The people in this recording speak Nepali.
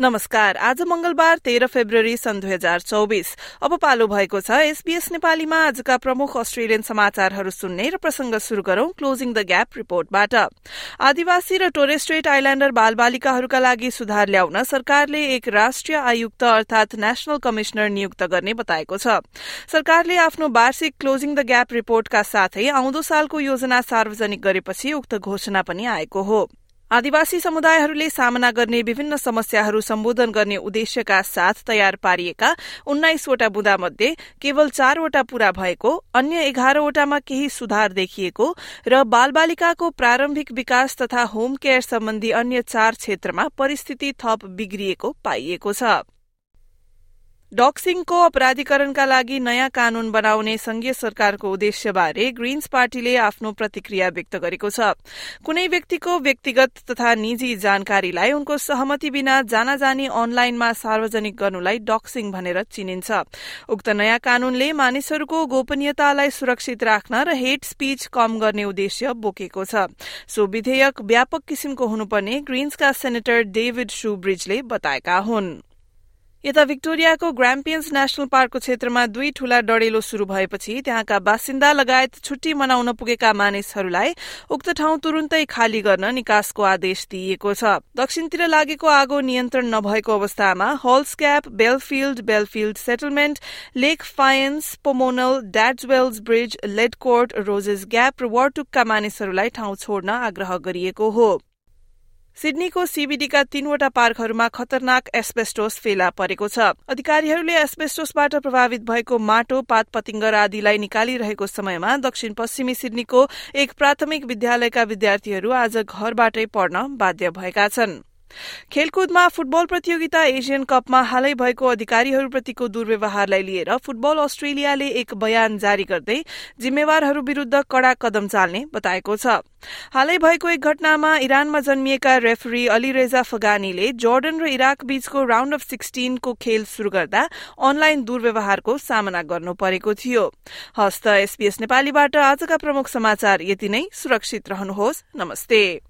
नमस्कार। आज मंगलबार तेह्र फेब्रुअरी सन् दुई हजार चौबिस। अब पालो भएको छ एसबीएस नेपालीमा। आजका प्रमुख अस्ट्रेलियन समाचारहरू सुन्ने र प्रसंग शुरू गरौं क्लोजिङ द ग्याप रिपोर्टबाट आदिवासी र टोरेस्ट्रेट आइल्याण्डर बालबालिकाहरूका लागि सुधार ल्याउन सरकारले एक राष्ट्रिय आयुक्त अर्थात नेशनल कमिश्नर नियुक्त गर्ने बताएको छ। सरकारले आफ्नो वार्षिक क्लोजिङ द ग्याप रिपोर्टका साथै आउँदो सालको योजना सार्वजनिक गरेपछि उक्त घोषणा पनि आएको हो। आदिवासी समुदायहरूले सामना गर्ने विभिन्न समस्याहरू सम्बोधन गर्ने उद्देश्यका साथ तयार पारिएका उन्नाइसवटा बुँदामध्ये केवल चारवटा पूरा भएको अन्य एघारवटामा केही सुधार देखिएको र बालबालिकाको प्रारम्भिक विकास तथा होम केयर सम्बन्धी अन्य चार क्षेत्रमा परिस्थिति थप बिग्रिएको पाइएको छ। डक्सिङको अपराधीकरणका लागि नयाँ कानून बनाउने संघीय सरकारको उद्देश्यबारे ग्रीन्स पार्टीले आफ्नो प्रतिक्रिया व्यक्त गरेको छ। कुनै व्यक्तिको व्यक्तिगत तथा निजी जानकारीलाई उनको सहमति बिना जानाजानी अनलाइनमा सार्वजनिक गर्नुलाई डक्सिङ भनेर चिनिन्छ। उक्त नयाँ कानूनले मानिसहरूको गोपनीयतालाई सुरक्षित राख्न र हेट स्पीच कम गर्ने उद्देश्य बोकेको छ। सो विधेयक व्यापक किसिमको हुनुपर्ने ग्रीन्सका सेनेटर डेभिड ब्रिजले बताएका हुन्। यता भिक्टोरियाको ग्राम्पियन्स नेशनल पार्कको क्षेत्रमा दुई ठूला डढेलो शुरू भएपछि त्यहाँका बासिन्दा लगायत छुट्टी मनाउन पुगेका मानिसहरूलाई उक्त ठाउँ तुरुन्तै खाली गर्न निकासको आदेश दिइएको छ। दक्षिणतिर लागेको आगो नियन्त्रण नभएको अवस्थामा Halls Gap Bellfield Bellfield settlement Lake Fyans Pomonal Dadswells Bridge Ledcourt Roses Gap र वर्टुकका मानिसहरूलाई ठाउँ छोड्न आग्रह गरिएको हो। सिडनीको सीबीडीका तीनवटा पार्कहरूमा खतरनाक एस्बेस्टोस फेला परेको छ। अधिकारीहरूले एस्बेस्टोसबाट प्रभावित भएको माटो पात पतिङ्गर आदिलाई निकालिरहेको समयमा दक्षिण पश्चिमी सिडनीको एक प्राथमिक विद्यालयका विद्यार्थीहरू आज घरबाटै पढ्न बाध्य भएका छनृ। खेलकुदमा फुटबल प्रतियोगिता एसियन कपमा हालै भएको अधिकारीहरूप्रतिको दुर्व्यवहारलाई लिएर फुटबल अस्ट्रेलियाले एक बयान जारी गर्दै जिम्मेवारहरू विरूद्ध कड़ा कदम चाल्ने बताएको छ। हालै भएको एक घटनामा इरानमा जन्मिएका रेफरी अली रेजा फगानीले जोर्डन र इराक बीचको राउण्ड अफ सिक्सटिनको खेल शुरू गर्दा अनलाइन दुर्व्यवहारको सामना गर्नु परेको थियो। हस्त एसपीएस नेपालीबाट आजका प्रमुख समाचार यति नै। सुरक्षित रहनुहोस्। नमस्ते।